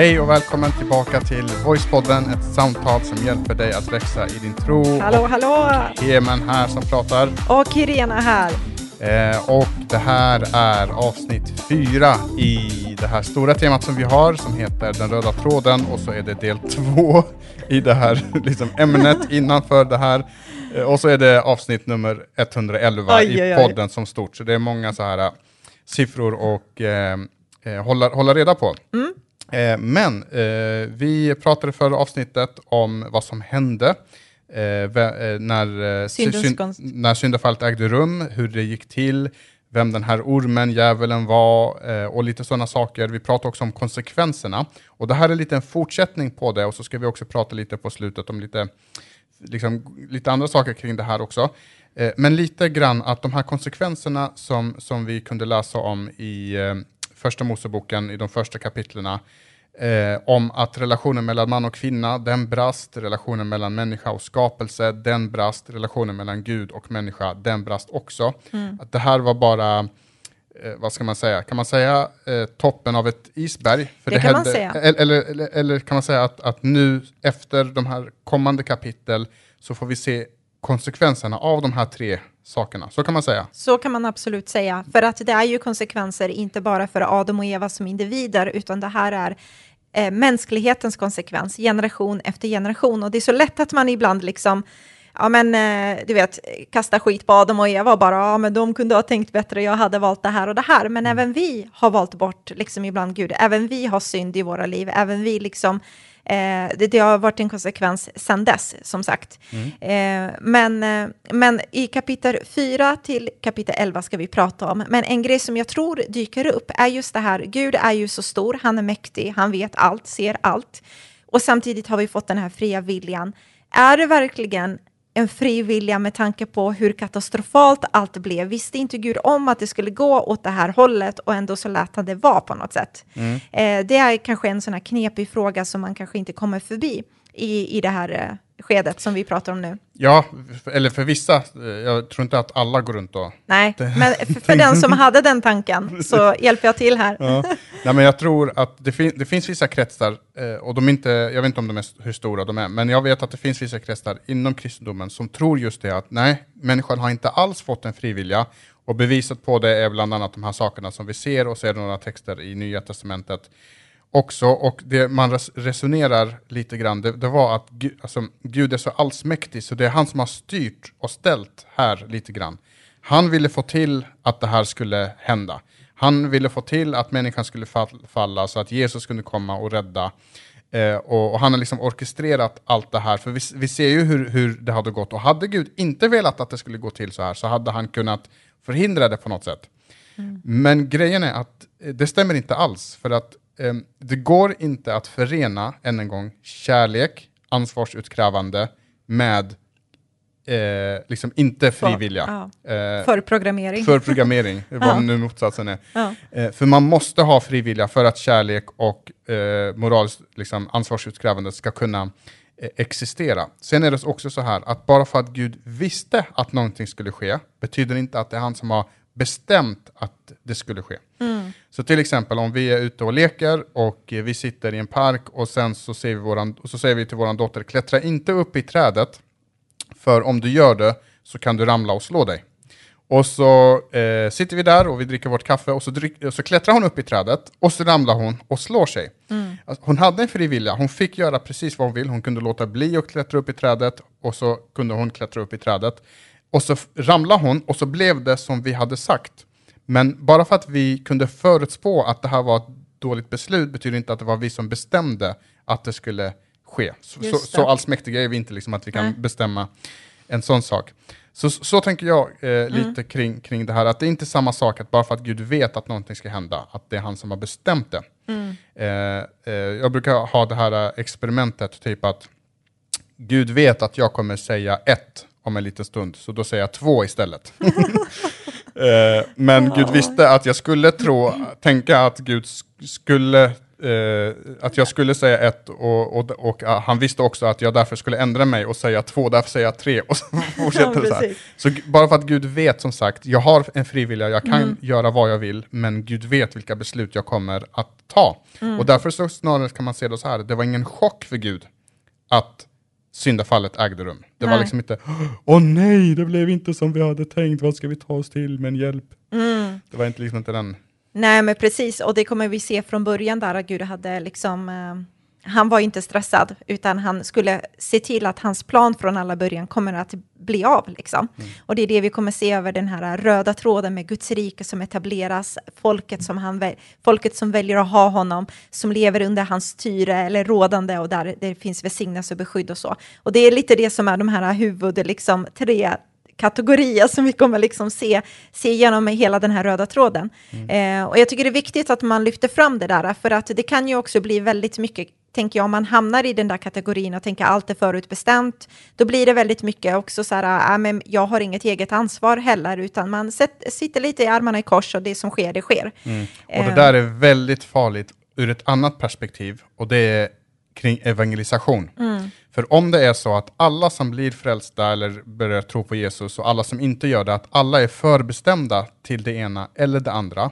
Hej och välkommen tillbaka till Voicepodden, ett samtal som hjälper dig att växa i din tro. Hallå, hallå! Heman här som pratar. Och Irena här. Eh, och det här är avsnitt fyra i det här stora temat som vi har som heter Den röda tråden och så är det del två i det här liksom, ämnet innanför det här. Eh, och så är det avsnitt nummer 111 Oj, i oj. podden som stort. Så det är många så här eh, siffror och eh, eh, hålla, hålla reda på. Mm. Eh, men eh, vi pratade förra avsnittet om vad som hände eh, eh, när, Syndens syn- konst. när syndafallet ägde rum, hur det gick till, vem den här ormen, djävulen var och lite sådana saker. Vi pratade också om konsekvenserna. Och det här är lite en fortsättning på det och så ska vi också prata lite på slutet om lite, liksom, lite andra saker kring det här också. Men lite grann att de här konsekvenserna som, som vi kunde läsa om i första Moseboken, i de första kapitlerna, eh, om att relationen mellan man och kvinna, den brast, relationen mellan människa och skapelse, den brast, relationen mellan Gud och människa, den brast också. Att det här var bara, eh, vad ska man säga, kan man säga eh, toppen av ett isberg? För Det kan man säga. Eller, eller, eller, eller kan man säga att, att nu efter de här kommande kapitel så får vi se konsekvenserna av de här tre sakerna. Så kan man säga. Så kan man absolut säga, för att det är ju konsekvenser inte bara för Adam och Eva som individer, utan det här är eh, mänsklighetens konsekvens, generation efter generation. Och det är så lätt att man ibland liksom, ja men eh, du vet, kasta skit på Adam och Eva och bara, ja men de kunde ha tänkt bättre, jag hade valt det här och det här. Men även vi har valt bort liksom ibland Gud, även vi har synd i våra liv, även vi liksom Eh, det, det har varit en konsekvens sedan dess, som sagt. Eh, men, eh, men i kapitel 4 till kapitel 11 ska vi prata om. Men en grej som jag tror dyker upp är just det här, Gud är ju så stor, han är mäktig, han vet allt, ser allt. Och samtidigt har vi fått den här fria viljan. Är det verkligen en fri vilja med tanke på hur katastrofalt allt blev. Visste inte Gud om att det skulle gå åt det här hållet och ändå så lät han det vara på något sätt. Eh, det är kanske en sån här knepig fråga som man kanske inte kommer förbi i, i det här eh, skedet som vi pratar om nu. Ja, eller för vissa. eh, Jag tror inte att alla går runt och... Nej, men för, för den som hade den tanken så hjälper jag till här. Ja. Nej, men jag tror att det, fin- det finns vissa kretsar, eh, och de inte, jag vet inte om de är, hur stora de är, men jag vet att det finns vissa kretsar inom kristendomen som tror just det att nej, människan har inte alls fått en frivilja. Och beviset på det är bland annat de här sakerna som vi ser, och så är det några texter i Nya Testamentet också. Och det man res- resonerar lite grann, det, det var att Gud, alltså, Gud är så allsmäktig, så det är han som har styrt och ställt här lite grann. Han ville få till att det här skulle hända. Han ville få till att människan skulle fall- falla så att Jesus kunde komma och rädda. Eh, och, och han har liksom orkestrerat allt det här, för vi, vi ser ju hur, hur det hade gått. Och hade Gud inte velat att det skulle gå till så här så hade han kunnat förhindra det på något sätt. Men grejen är att eh, det stämmer inte alls, för att eh, det går inte att förena, än en gång, kärlek, ansvarsutkrävande med eh, liksom inte frivilliga. Eh, För programmering. för programmering, vad Ja. nu motsatsen är. Ja. Eh, för man måste ha frivilliga för att kärlek och eh, moraliskt liksom, ansvarsutkrävande ska kunna eh, existera. Sen är det också så här att bara för att Gud visste att någonting skulle ske, betyder inte att det är han som har bestämt att det skulle ske. Så till exempel om vi är ute och leker och vi sitter i en park och sen så säger vi, våran, och så säger vi till våran dotter, klättra inte upp i trädet, för om du gör det så kan du ramla och slå dig. Och så eh, sitter vi där och vi dricker vårt kaffe och så, dryck, så klättrar hon upp i trädet och så ramlar hon och slår sig. Alltså, hon hade en fri vilja, hon fick göra precis vad hon vill. Hon kunde låta bli att klättra upp i trädet och så kunde hon klättra upp i trädet. Och så ramlade hon och så blev det som vi hade sagt. Men bara för att vi kunde förutspå att det här var ett dåligt beslut betyder inte att det var vi som bestämde att det skulle ske. Så, så, så allsmäktiga är vi inte liksom att vi kan Nej. bestämma en sån sak. Så, så tänker jag eh, lite kring, kring det här, att det är inte samma sak att bara för att Gud vet att någonting ska hända, att det är han som har bestämt det. Eh, eh, jag brukar ha det här eh, experimentet, typ att Gud vet att jag kommer säga ett om en liten stund, så då säger jag två istället. Eh, men Gud visste att jag skulle tro, tänka att Gud sk- skulle eh, att jag skulle säga ett och, och, och uh, han visste också att jag därför skulle ändra mig och säga två, därför säger jag tre och så fortsätter Ja, det så här. Så bara för att Gud vet som sagt, jag har en frivilliga, jag kan Mm. göra vad jag vill, men Gud vet vilka beslut jag kommer att ta. Mm. Och därför så snarare kan man se det så här, det var ingen chock för Gud att syndafallet ägde rum. Det var Nej. liksom inte, åh nej, det blev inte som vi hade tänkt, vad ska vi ta oss till, men hjälp. Mm. Det var inte liksom inte den, Nej, men precis, och det kommer vi se från början där att Gud hade liksom, eh, han var inte stressad, utan han skulle se till att hans plan från alla början kommer att bli av. Liksom. Och det är det vi kommer se över den här röda tråden med Guds rike som etableras, folket som, han, folket som väljer att ha honom, som lever under hans styre eller rådande och där det finns välsignelse och beskydd och så. Och det är lite det som är de här huvud, liksom, tre kategorier som vi kommer liksom se, se genom hela den här röda tråden. Eh, och jag tycker det är viktigt att man lyfter fram det där, för att det kan ju också bli väldigt mycket, tänker jag, om man hamnar i den där kategorin och tänker allt är förutbestämt, då blir det väldigt mycket också så här, äh, men jag har inget eget ansvar heller, utan man sätt, sitter lite i armarna i kors och det som sker, det sker. Och det Eh. där är väldigt farligt ur ett annat perspektiv och det är kring evangelisation. För om det är så att alla som blir frälsta eller börjar tro på Jesus och alla som inte gör det, att alla är förbestämda till det ena eller det andra,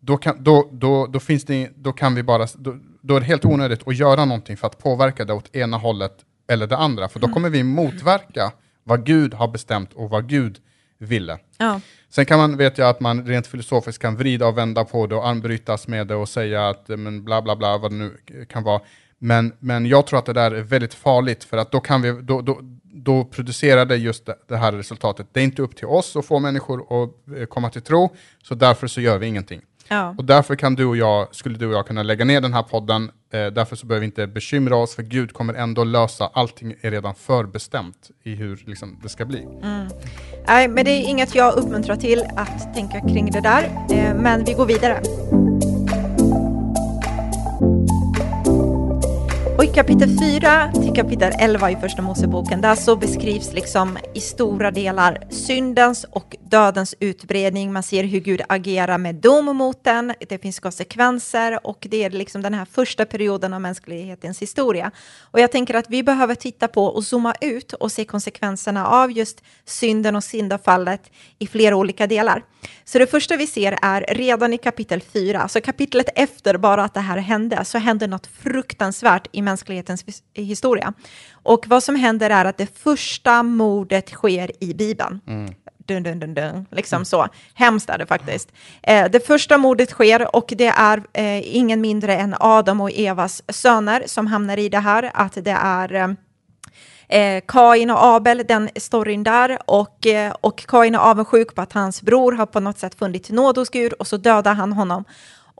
då kan, då, då, då finns det, då kan vi bara, då, då är det helt onödigt att göra någonting för att påverka det åt ena hållet eller det andra, för då kommer vi motverka vad Gud har bestämt och vad Gud ville. Ja. Sen kan man, vet jag att man rent filosofiskt kan vrida och vända på det och anbrytas med det och säga att men bla bla bla vad det nu kan vara. Men, men jag tror att det där är väldigt farligt för att då, kan vi, då, då, då producerar det just det, det här resultatet. Det är inte upp till oss att få människor att eh, komma till tro, så därför så gör vi ingenting. Ja. Och därför kan du och jag, skulle du och jag kunna lägga ner den här podden, eh, därför så behöver vi inte bekymra oss, för Gud kommer ändå lösa, allting är redan förbestämt i hur liksom, det ska bli. Nej, men det är inget jag uppmuntrar till att tänka kring det där, eh, men vi går vidare. Kapitel 4 till kapitel 11 i Första Moseboken, där så beskrivs liksom i stora delar syndens och dödens utbredning. Man ser hur Gud agerar med dom mot den, det finns konsekvenser och det är liksom den här första perioden av mänsklighetens historia. Och jag tänker att vi behöver titta på och zooma ut och se konsekvenserna av just synden och syndafallet i flera olika delar. Så det första vi ser är redan i kapitel 4, alltså kapitlet efter bara att det här hände, så hände något fruktansvärt i mänsklighetens historia. Och vad som händer är att det första mordet sker i Bibeln. Dun, dun, dun, dun. Liksom så. Hemskt är det faktiskt. Eh, det första mordet sker och det är eh, ingen mindre än Adam och Evas söner som hamnar i det här. Att det är eh, eh, Kain och Abel, den storyn där. Och, eh, och Kain är avundsjuk på att hans bror har på något sätt funnit nåd hos Gud och så dödar han honom.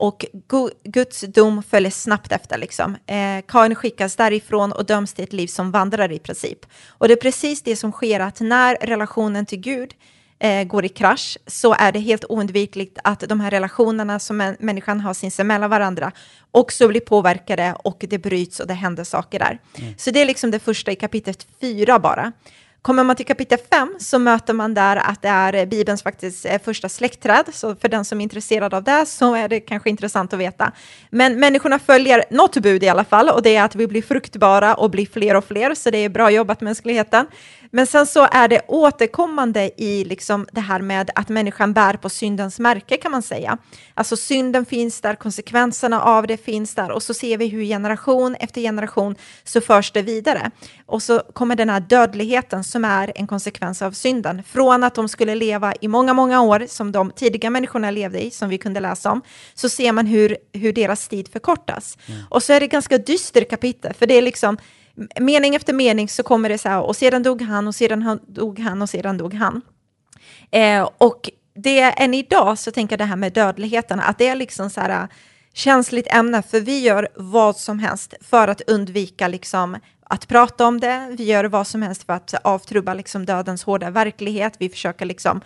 Och Gu- Guds dom följer snabbt efter. Liksom. Eh, Kain skickas därifrån och döms till ett liv som vandrare i princip. Och det är precis det som sker, att när relationen till Gud eh, går i krasch så är det helt oundvikligt att de här relationerna som män- människan har sinsemellan varandra också blir påverkade och det bryts och det händer saker där. Så det är liksom det första i kapitel 4 bara. Kommer man till kapitel 5 så möter man där att det är Bibelns faktiskt eh, första släktträd, så för den som är intresserad av det så är det kanske intressant att veta. Men människorna följer något bud i alla fall och det är att vi blir fruktbara och blir fler och fler, så det är bra jobbat mänskligheten. Men sen så är det återkommande i liksom det här med att människan bär på syndens märke kan man säga. Alltså synden finns där, konsekvenserna av det finns där och så ser vi hur generation efter generation så förs det vidare. Och så kommer den här dödligheten som är en konsekvens av synden. Från att de skulle leva i många, många år som de tidiga människorna levde i, som vi kunde läsa om, så ser man hur, hur deras tid förkortas. Och så är det ganska dyster kapitel, för det är liksom mening efter mening så kommer det så här, och sedan dog han, och sedan han- dog han, och sedan dog han. Eh, och det än idag så tänker jag det här med dödligheten, att det är liksom så här äh, känsligt ämne, för vi gör vad som helst för att undvika liksom att prata om det. Vi gör vad som helst för att avtrubba liksom dödens hårda verklighet. Vi försöker liksom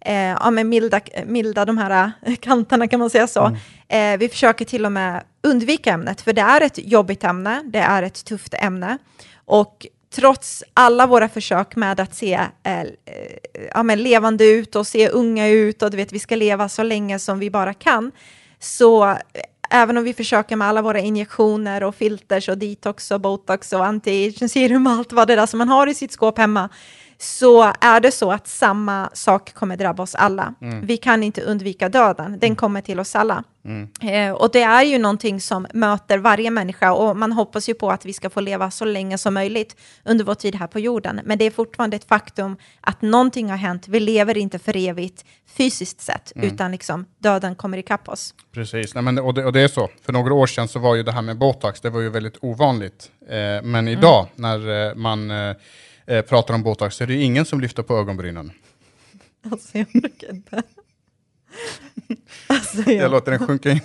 eh, ja, men milda, milda de här äh, kanterna kan man säga så. Eh, vi försöker till och med undvika ämnet, för det är ett jobbigt ämne, det är ett tufft ämne. Och trots alla våra försök med att se eh, eh, ja, men levande ut och se unga ut och du vet, vi ska leva så länge som vi bara kan, så även om vi försöker med alla våra injektioner och filters och detox och botox och anti-aging serum och allt vad det är som man har i sitt skåp hemma, så är det så att samma sak kommer drabba oss alla. Mm. Vi kan inte undvika döden, den kommer till oss alla. Eh, och det är ju någonting som möter varje människa och man hoppas ju på att vi ska få leva så länge som möjligt under vår tid här på jorden. Men det är fortfarande ett faktum att någonting har hänt. Vi lever inte för evigt fysiskt sett, utan liksom döden kommer ikapp oss. Precis, Nej, men, och, det, och det är så. För några år sedan så var ju det här med botox, det var ju väldigt ovanligt. Eh, men idag när eh, man eh, eh, pratar om botox så är det ju ingen som lyfter på ögonbrynen. Alltså jag orkar inte. Alltså, Jag jag... låter den sjunka in.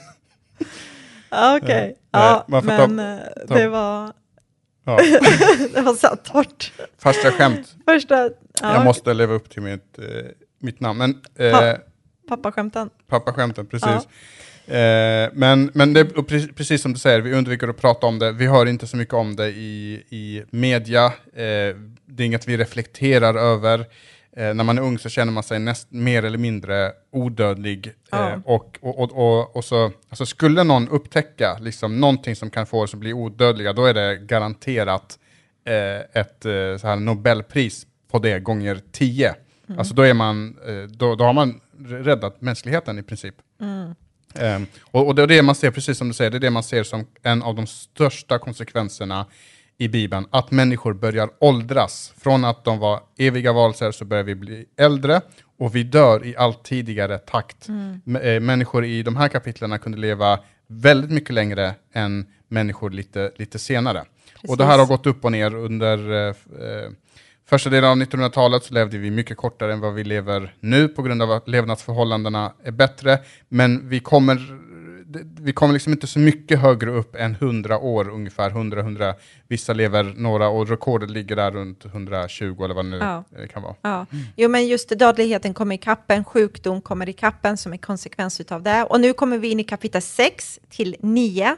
Ja, Okej, Nej, ja, man får ta- men eh, ta- det var, Ja. det var så torrt. Jag skämt, Första, ja, jag måste leva upp till mitt, eh, mitt namn. Men, eh, Ja. pappaskämten. Pappaskämten, precis. Eh, men men det, precis som du säger, vi undviker att prata om det. Vi hör inte så mycket om det i, i media. Eh, det är inget vi reflekterar över. Eh, när man är ung så känner man sig näst, mer eller mindre odödlig. Ja. Eh, och, och, och, och, och så, alltså skulle någon upptäcka liksom, någonting som kan få oss att bli odödliga, då är det garanterat eh, ett eh, så här Nobelpris på det gånger tio. Alltså då, är man, då, då har man räddat mänskligheten i princip. Ehm, och, och det är det man ser, precis som du säger, det är det man ser som en av de största konsekvenserna i Bibeln, att människor börjar åldras. Från att de var eviga varelser så börjar vi bli äldre och vi dör i allt tidigare takt. M- eh, människor i de här kapitlen kunde leva väldigt mycket längre än människor lite, lite senare. Och det här har gått upp och ner under eh, eh, Första delen av 1900-talet så levde vi mycket kortare än vad vi lever nu på grund av att levnadsförhållandena är bättre. Men vi kommer, vi kommer liksom inte så mycket högre upp än 100 år ungefär. 100, 100, vissa lever några och rekordet ligger där runt 120 eller vad det nu Ja. eh, kan vara. Ja. Jo, men just dödligheten kommer i kappen, sjukdom kommer i kappen som är konsekvens av det. Och nu kommer vi in i kapitel 6 till 9.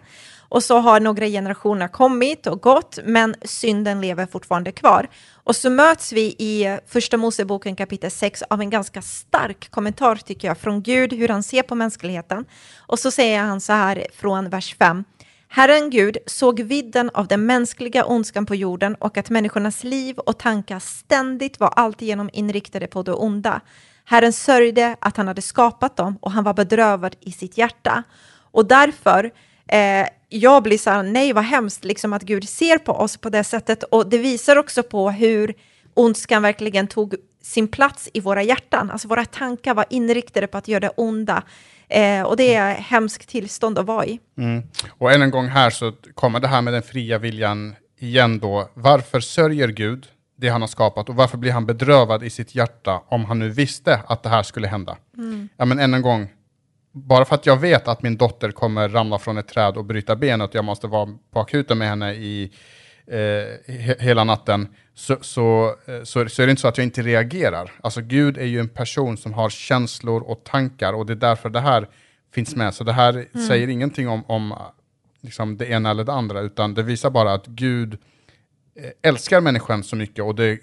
Och så har några generationer kommit och gått, men synden lever fortfarande kvar. Och så möts vi i Första Moseboken kapitel 6 av en ganska stark kommentar tycker jag från Gud, hur han ser på mänskligheten. Och så säger han så här från vers 5. Herren Gud såg vidden av den mänskliga ondskan på jorden och att människornas liv och tankar ständigt var alltigenom inriktade på det onda. Herren sörjde att han hade skapat dem och han var bedrövad i sitt hjärta. Och därför, eh, jag blir så här, nej vad hemskt liksom att Gud ser på oss på det sättet. Och det visar också på hur ondskan verkligen tog sin plats i våra hjärtan. Alltså våra tankar var inriktade på att göra det onda. Eh, och det är hemskt tillstånd att vara i. Mm. Och än en gång här så kommer det här med den fria viljan igen då. Varför sörjer Gud det han har skapat och varför blir han bedrövad i sitt hjärta om han nu visste att det här skulle hända? Ja men än en gång, bara för att jag vet att min dotter kommer ramla från ett träd och bryta benet och jag måste vara på akuten med henne i eh, he- hela natten, så, så, eh, så, så är det inte så att jag inte reagerar. Alltså Gud är ju en person som har känslor och tankar och det är därför det här finns med. Så det här säger ingenting om, om liksom det ena eller det andra, utan det visar bara att Gud eh, älskar människan så mycket och det eh,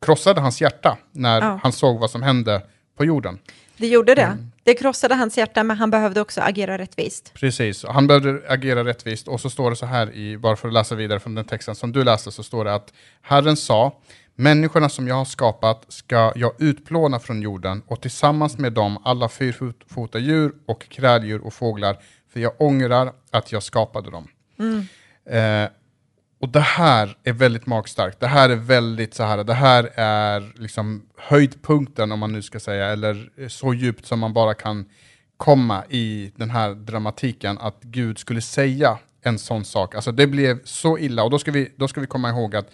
krossade hans hjärta när Ja. han såg vad som hände på jorden. Det gjorde det. Det krossade hans hjärta, men han behövde också agera rättvist. Precis, han behövde agera rättvist och så står det så här, i, bara för att läsa vidare från den texten som du läste, så står det att Herren sa, människorna som jag har skapat ska jag utplåna från jorden och tillsammans med dem alla fyrfota djur och kräldjur och fåglar, för jag ångrar att jag skapade dem. Eh, och det här är väldigt magstarkt. Det här är väldigt så här, det här är liksom höjdpunkten om man nu ska säga, eller så djupt som man bara kan komma i den här dramatiken, att Gud skulle säga en sån sak. Alltså det blev så illa, och då ska vi, då ska vi komma ihåg att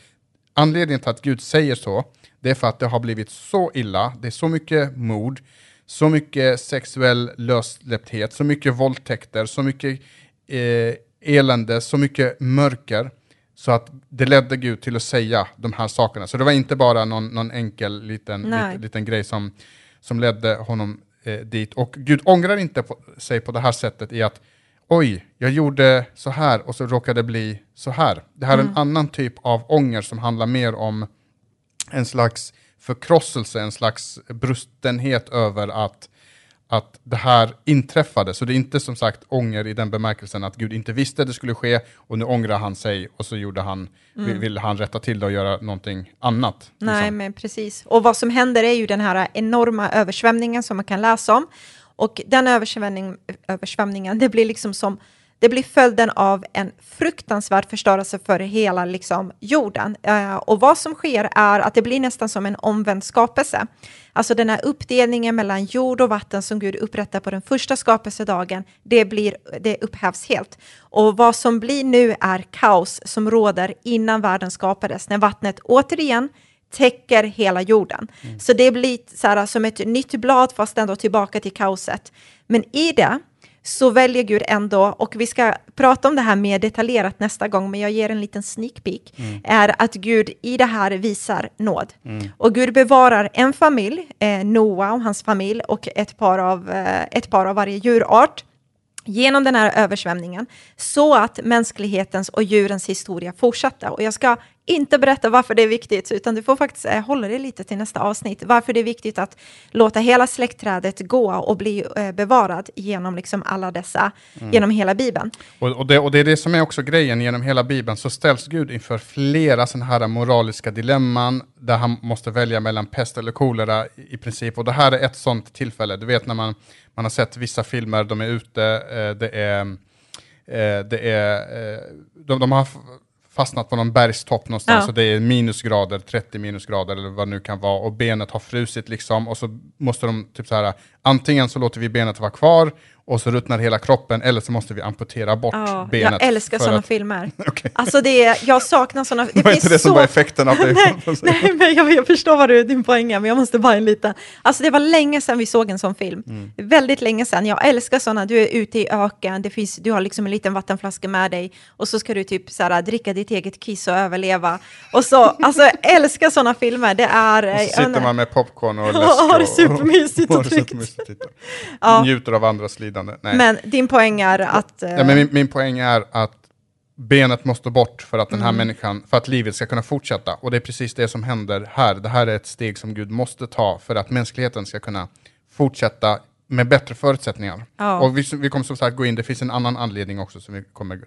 anledningen till att Gud säger så, det är för att det har blivit så illa, det är så mycket mord, så mycket sexuell lössläppthet, så mycket våldtäkter, så mycket eh, elände, så mycket mörker, så att det ledde Gud till att säga de här sakerna. Så det var inte bara någon, någon enkel liten, liten, liten grej som, som ledde honom eh, dit. Och Gud ångrar inte på, sig på det här sättet i att oj, jag gjorde så här och så råkade det bli så här. Det här är en annan typ av ånger som handlar mer om en slags förkrosselse, en slags brustenhet över att, att det här inträffade. Så det är inte som sagt ånger i den bemärkelsen att Gud inte visste det skulle ske och nu ångrar han sig och så gjorde han, vill, vill han rätta till det och göra någonting annat. Nej, liksom. men precis. Och vad som händer är ju den här enorma översvämningen som man kan läsa om. Och den översvämning, översvämningen, det blir liksom som det blir följden av en fruktansvärd förstörelse för hela liksom, jorden. Eh, och vad som sker är att det blir nästan som en omvänd skapelse. Alltså den här uppdelningen mellan jord och vatten som Gud upprättar på den första skapelsedagen, det, blir, det upphävs helt. Och vad som blir nu är kaos som råder innan världen skapades, när vattnet återigen täcker hela jorden. Mm. Så det blir så här, som ett nytt blad fast ändå tillbaka till kaoset. Men i det så väljer Gud ändå, och vi ska prata om det här mer detaljerat nästa gång, men jag ger en liten sneak peek, mm. är att Gud i det här visar nåd. Mm. Och Gud bevarar en familj, eh, Noa och hans familj, och ett par av, eh, ett par av varje djurart genom den här översvämningen så att mänsklighetens och djurens historia fortsatte. Och jag ska inte berätta varför det är viktigt, utan du får faktiskt eh, hålla dig lite till nästa avsnitt. Varför det är viktigt att låta hela släktträdet gå och bli eh, bevarad genom liksom alla dessa, mm. genom hela Bibeln. Och, och, det, och det är det som är också grejen, genom hela Bibeln så ställs Gud inför flera sådana här moraliska dilemman, där han måste välja mellan pest eller kolera i princip. Och det här är ett sådant tillfälle, du vet när man, man har sett vissa filmer, de är ute, eh, det är eh, det är, eh, de, de har fastnat på någon bergstopp någonstans ja. och det är minusgrader, 30 minusgrader eller vad det nu kan vara och benet har frusit liksom och så måste de typ så här antingen så låter vi benet vara kvar och så ruttnar hela kroppen eller så måste vi amputera bort ja, benet. Jag älskar sådana att... filmer. okay. Alltså det, jag saknar sådana. Det var inte det så... som var effekten av det? nej, nej, men jag, jag, förstår vad du, din poäng är, men jag måste bara en liten. Alltså det var länge sedan vi såg en sån film. Mm. Väldigt länge sedan. Jag älskar sådana, du är ute i öken, det finns, du har liksom en liten vattenflaska med dig och så ska du typ så här, dricka ditt eget kiss och överleva. Och så, alltså jag älskar sådana filmer. Det är... Och så sitter man med popcorn och läsk och, har det supermysigt och tryggt. ja. Njuter av andras lidande. Nej. Men din poäng är att... Ja, men min, min poäng är att benet måste bort för att den här mm. människan, för att livet ska kunna fortsätta. Och det är precis det som händer här. Det här är ett steg som Gud måste ta för att mänskligheten ska kunna fortsätta med bättre förutsättningar. Ja. Och vi, vi kommer som sagt gå in, det finns en annan anledning också som vi kommer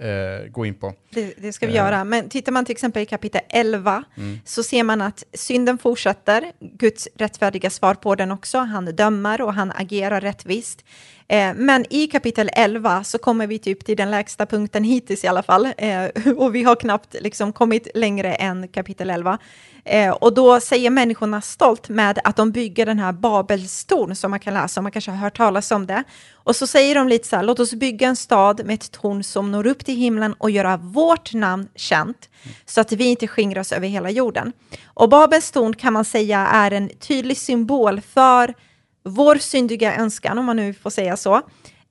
eh, gå in på. Det, det ska vi eh. göra, men tittar man till exempel i kapitel 11 mm. så ser man att synden fortsätter, Guds rättfärdiga svar på den också, han dömer och han agerar rättvist. Eh, men i kapitel 11 så kommer vi typ till den lägsta punkten hittills i alla fall, eh, och vi har knappt liksom kommit längre än kapitel 11. Eh, och då säger människorna stolt med att de bygger den här Babelstorn som man kan läsa om, man kanske har hört talas om det. Och så säger de lite så här, låt oss bygga en stad med ett torn som når upp till himlen och göra vårt namn känt, så att vi inte skingras över hela jorden. Och Babels torn kan man säga är en tydlig symbol för vår syndiga önskan, om man nu får säga så,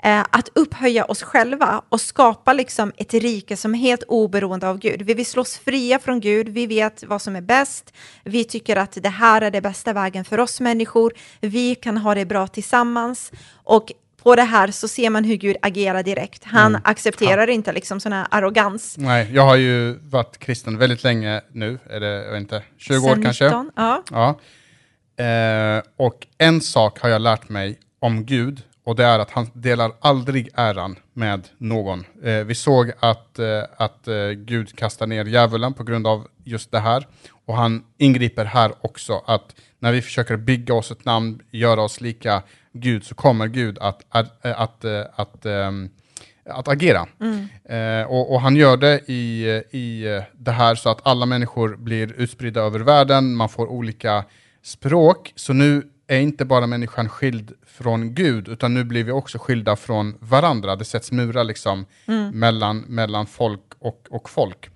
eh, att upphöja oss själva och skapa liksom ett rike som är helt oberoende av Gud. Vi vill slås fria från Gud, vi vet vad som är bäst, vi tycker att det här är det bästa vägen för oss människor, vi kan ha det bra tillsammans och på det här så ser man hur Gud agerar direkt. Han mm. accepterar ja. inte liksom sån här arrogans. Nej, jag har ju varit kristen väldigt länge nu, är det, inte, 20 Sen år kanske? 19, ja. ja. Eh, och en sak har jag lärt mig om Gud, och det är att han delar aldrig äran med någon. Eh, vi såg att, eh, att eh, Gud kastar ner djävulen på grund av just det här. Och han ingriper här också, att när vi försöker bygga oss ett namn, göra oss lika Gud, så kommer Gud att, att, att, att, ehm, att agera. Mm. Eh, och, och, han gör det i, i det här så att alla människor blir utspridda över världen, man får olika språk, så nu är inte bara människan skild från Gud, utan nu blir vi också skilda från varandra. Det sätts murar liksom mm. mellan, mellan folk och, och folk.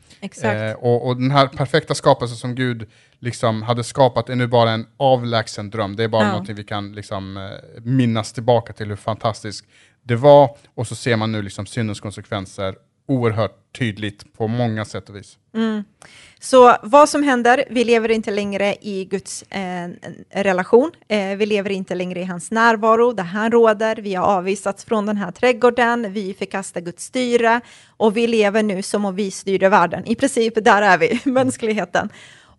Eh, och, och, den här perfekta skapelsen som Gud liksom hade skapat är nu bara en avlägsen dröm. Det är bara ja. någonting vi kan liksom, eh, minnas tillbaka till hur fantastiskt det var. Och så ser man nu liksom syndens konsekvenser oerhört tydligt på många sätt och vis. Mm. Så vad som händer, vi lever inte längre i Guds eh, relation, eh, vi lever inte längre i hans närvaro, där han råder, vi har avvisats från den här trädgården, vi förkastar Guds styre och vi lever nu som om vi styrde världen. I princip, där är vi, mänskligheten.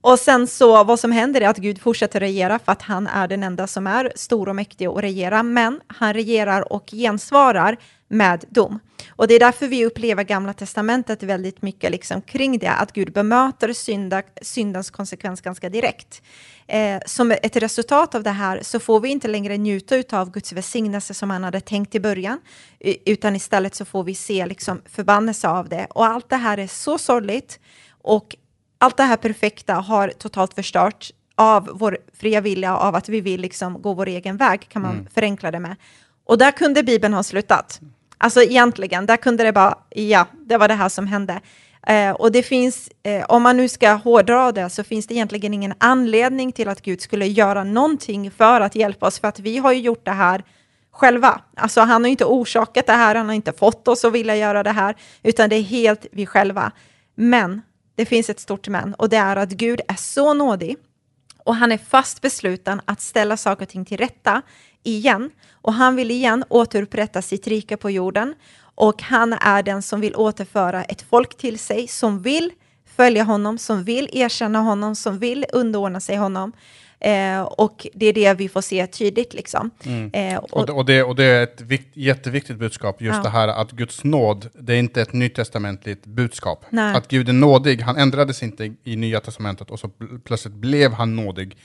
Och sen så vad som händer är att Gud fortsätter regera för att han är den enda som är stor och mäktig och regera, men han regerar och gensvarar med dom. Och det är därför vi upplever Gamla Testamentet väldigt mycket liksom kring det, att Gud bemöter synda, syndens konsekvens ganska direkt. Eh, som ett resultat av det här så får vi inte längre njuta av Guds välsignelse som han hade tänkt i början, utan istället så får vi se liksom förbannelse av det. Och allt det här är så sorgligt och allt det här perfekta har totalt förstört av vår fria vilja, av att vi vill liksom gå vår egen väg, kan man mm. förenkla det med. Och där kunde Bibeln ha slutat. Alltså egentligen, där kunde det bara, ja, det var det här som hände. Eh, och det finns, eh, om man nu ska hårdra det, så finns det egentligen ingen anledning till att Gud skulle göra någonting för att hjälpa oss, för att vi har ju gjort det här själva. Alltså han har inte orsakat det här, han har inte fått oss att vilja göra det här, utan det är helt vi själva. Men det finns ett stort men, och det är att Gud är så nådig, och han är fast besluten att ställa saker och ting till rätta igen. Och han vill igen återupprätta sitt rike på jorden. Och han är den som vill återföra ett folk till sig, som vill följa honom, som vill erkänna honom, som vill underordna sig honom. Eh, och det är det vi får se tydligt. Liksom. Mm. Eh, och, och, och, det, och det är ett vikt, jätteviktigt budskap, just ja. det här att Guds nåd, det är inte ett nytestamentligt budskap. Nej. Att Gud är nådig, han ändrades inte i Nya Testamentet och så plötsligt blev han nådig.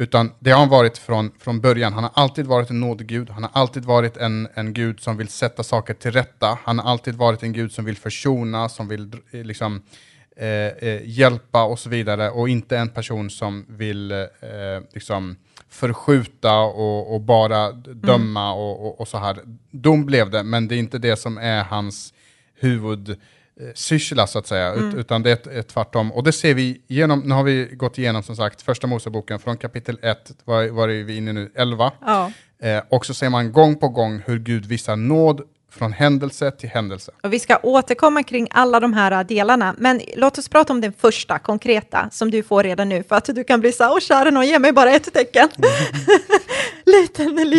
Utan det har han varit från, från början. Han har alltid varit en nådig Gud. Han har alltid varit en, en Gud som vill sätta saker till rätta. Han har alltid varit en Gud som vill försona, som vill liksom, eh, eh, hjälpa och så vidare. Och inte en person som vill eh, liksom, förskjuta och, och bara döma mm. och, och, och, så här. Dom blev det, men det är inte det som är hans huvud Eh, syssla så att säga, mm. utan det är tvärtom. Och det ser vi genom, nu har vi gått igenom som sagt första Moseboken från kapitel 1, var, var är vi inne nu, 11. Ja. Eh, och så ser man gång på gång hur Gud visar nåd från händelse till händelse. Och vi ska återkomma kring alla de här delarna, men låt oss prata om den första konkreta som du får redan nu, för att du kan bli så här, åh kära någon, ge mig bara ett tecken. Mm.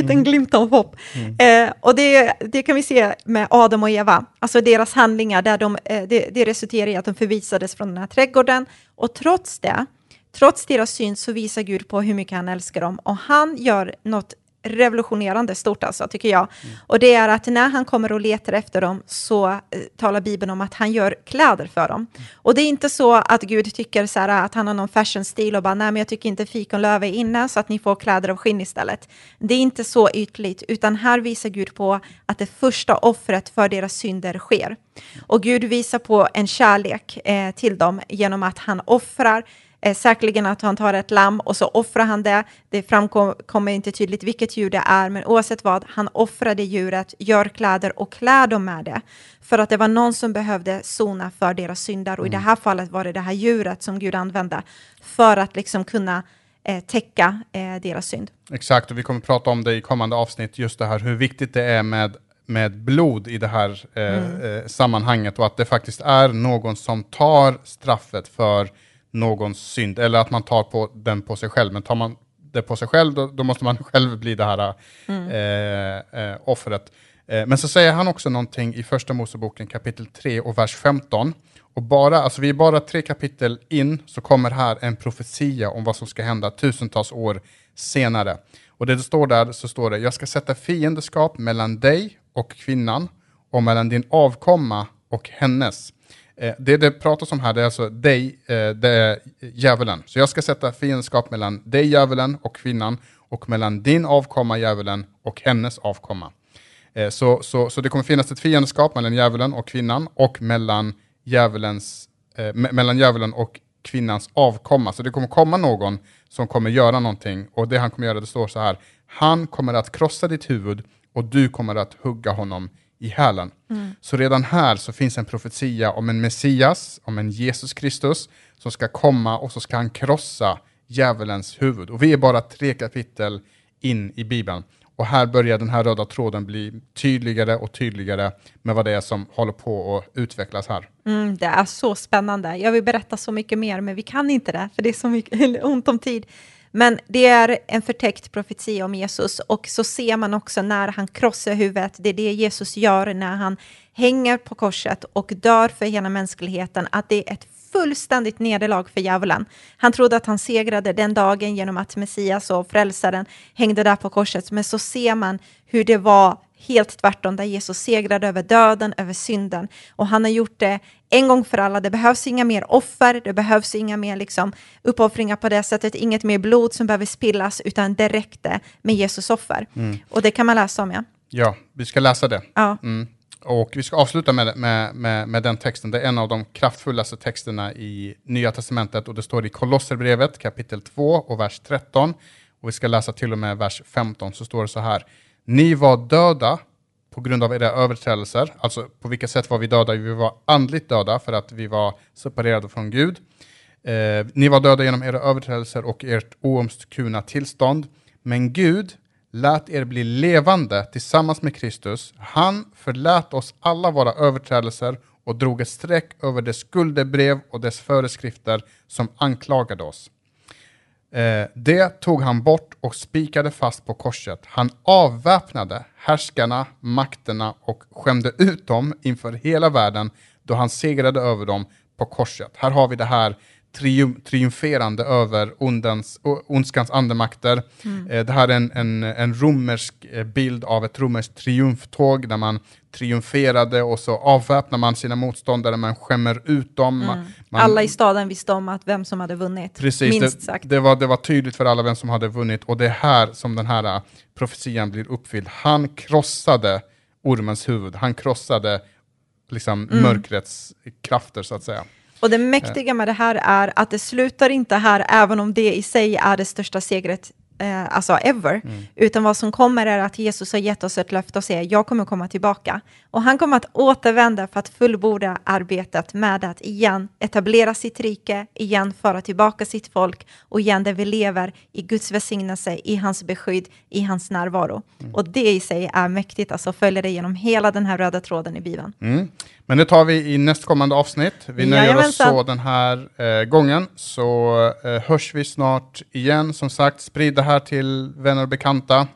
liten, en liten mm. glimt av hopp. Mm. Eh, och det, det kan vi se med Adam och Eva, alltså deras handlingar, där de, eh, det, det resulterar i att de förvisades från den här trädgården, och trots det, trots deras syn så visar Gud på hur mycket han älskar dem, och han gör något revolutionerande stort alltså, tycker jag. Mm. Och det är att när han kommer och letar efter dem så eh, talar Bibeln om att han gör kläder för dem. Mm. Och det är inte så att Gud tycker så här, att han har någon fashion-stil och bara, nej men jag tycker inte fikonlöv är inne så att ni får kläder av skinn istället. Det är inte så ytligt, utan här visar Gud på att det första offret för deras synder sker. Och Gud visar på en kärlek eh, till dem genom att han offrar Eh, säkerligen att han tar ett lamm och så offrar han det. Det framkommer inte tydligt vilket djur det är, men oavsett vad, han offrar det djuret, gör kläder och klär dem med det. För att det var någon som behövde sona för deras syndar och mm. i det här fallet var det det här djuret som Gud använde för att liksom kunna eh, täcka eh, deras synd. Exakt, och vi kommer prata om det i kommande avsnitt, just det här hur viktigt det är med med blod i det här eh, mm. eh, sammanhanget och att det faktiskt är någon som tar straffet för någons synd, eller att man tar på den på sig själv. Men tar man det på sig själv, då, då måste man själv bli det här mm. eh, eh, offret. Eh, men så säger han också någonting i första Moseboken kapitel 3 och vers 15. Och bara, alltså vi är bara tre kapitel in, så kommer här en profetia om vad som ska hända tusentals år senare. Och det står där, så står det, jag ska sätta fiendeskap mellan dig och kvinnan, och mellan din avkomma och hennes. Eh, det det pratas om här, det är alltså dig, eh, det är djävulen. Så jag ska sätta fiendskap mellan dig, djävulen, och kvinnan, och mellan din avkomma, djävulen, och hennes avkomma. Eh, så, så, så det kommer finnas ett fiendskap mellan djävulen och kvinnan, och mellan, djävulens, eh, mellan djävulen och kvinnans avkomma. Så det kommer komma någon som kommer göra någonting, och det han kommer göra, det står så här, han kommer att krossa ditt huvud, och du kommer att hugga honom i hälen. Mm. Så redan här så finns en profetia om en Messias, om en Jesus Kristus, som ska komma och så ska han krossa djävulens huvud. Och vi är bara tre kapitel in i Bibeln. Och här börjar den här röda tråden bli tydligare och tydligare med vad det är som håller på att utvecklas här. Mm, det är så spännande. Jag vill berätta så mycket mer, men vi kan inte det, för det är så mycket ont om tid. Men det är en förtäckt profetia om Jesus och så ser man också när han krossar huvudet, det är det Jesus gör när han hänger på korset och dör för hela mänskligheten, att det är ett fullständigt nederlag för djävulen. Han trodde att han segrade den dagen genom att Messias och frälsaren hängde där på korset, men så ser man hur det var helt tvärtom, där Jesus segrade över döden, över synden. Och han har gjort det en gång för alla. Det behövs inga mer offer, det behövs inga mer liksom, uppoffringar på det sättet, inget mer blod som behöver spillas, utan det räckte med Jesus offer. Mm. Och det kan man läsa om, ja. Ja, vi ska läsa det. Ja. Mm. Och vi ska avsluta med, med, med, med, den texten. Det är en av de kraftfullaste texterna i Nya Testamentet och det står i Kolosserbrevet kapitel 2 och vers 13. Och vi ska läsa till och med vers 15, så står det så här. Ni var döda på grund av era överträdelser. Alltså på vilket sätt var vi döda? Vi var andligt döda för att vi var separerade från Gud. Eh, ni var döda genom era överträdelser och ert oomskurna tillstånd. Men Gud lät er bli levande tillsammans med Kristus. Han förlät oss alla våra överträdelser och drog ett streck över det skuldebrev och dess föreskrifter som anklagade oss. Eh, det tog han bort och spikade fast på korset. Han avväpnade härskarna, makterna och skämde ut dem inför hela världen då han segrade över dem på korset. Här har vi det här trium triumferande över ondens, ondskans andemakter. Mm. Eh, det här är en, en, en romersk eh, bild av ett romerskt triumftåg där man triumferade och så avväpnar man sina motståndare, man skämmer ut dem. Mm. Man, alla i staden visste om att vem som hade vunnit, precis, minst sagt. Det, var, det var tydligt för alla vem som hade vunnit och det är här som den här uh, profetian blir uppfylld. Han krossade ormens huvud, han krossade liksom, mm. mörkrets krafter så att säga. Och det mäktiga med det här är att det slutar inte här, även om det i sig är det största segret eh, alltså ever, mm. utan vad som kommer är att Jesus har gett oss ett löfte och säger jag kommer komma tillbaka. Och han kommer att återvända för att fullborda arbetet med att igen etablera sitt rike, igen föra tillbaka sitt folk och igen där vi lever i Guds välsignelse, i hans beskydd, i hans närvaro. Mm. Och det i sig är mäktigt, alltså följer det genom hela den här röda tråden i Bibeln. Mm. Men det tar vi i nästkommande avsnitt. Vi nöjer oss så den här eh, gången, så eh, hörs vi snart igen. Som sagt, sprid det här till vänner och bekanta.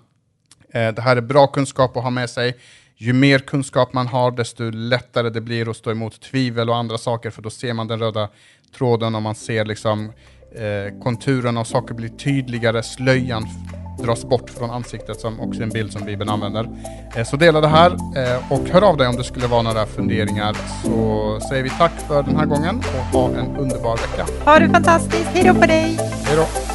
Eh, det här är bra kunskap att ha med sig. Ju mer kunskap man har, desto lättare det blir att stå emot tvivel och andra saker, för då ser man den röda tråden och man ser liksom eh, konturerna och saker blir tydligare, slöjan dras bort från ansiktet som också är en bild som Bibeln använder. Eh, så dela det här eh, och hör av dig om det skulle vara några funderingar så säger vi tack för den här gången och ha en underbar vecka. Ha det fantastiskt, hej då på dig! Hej då!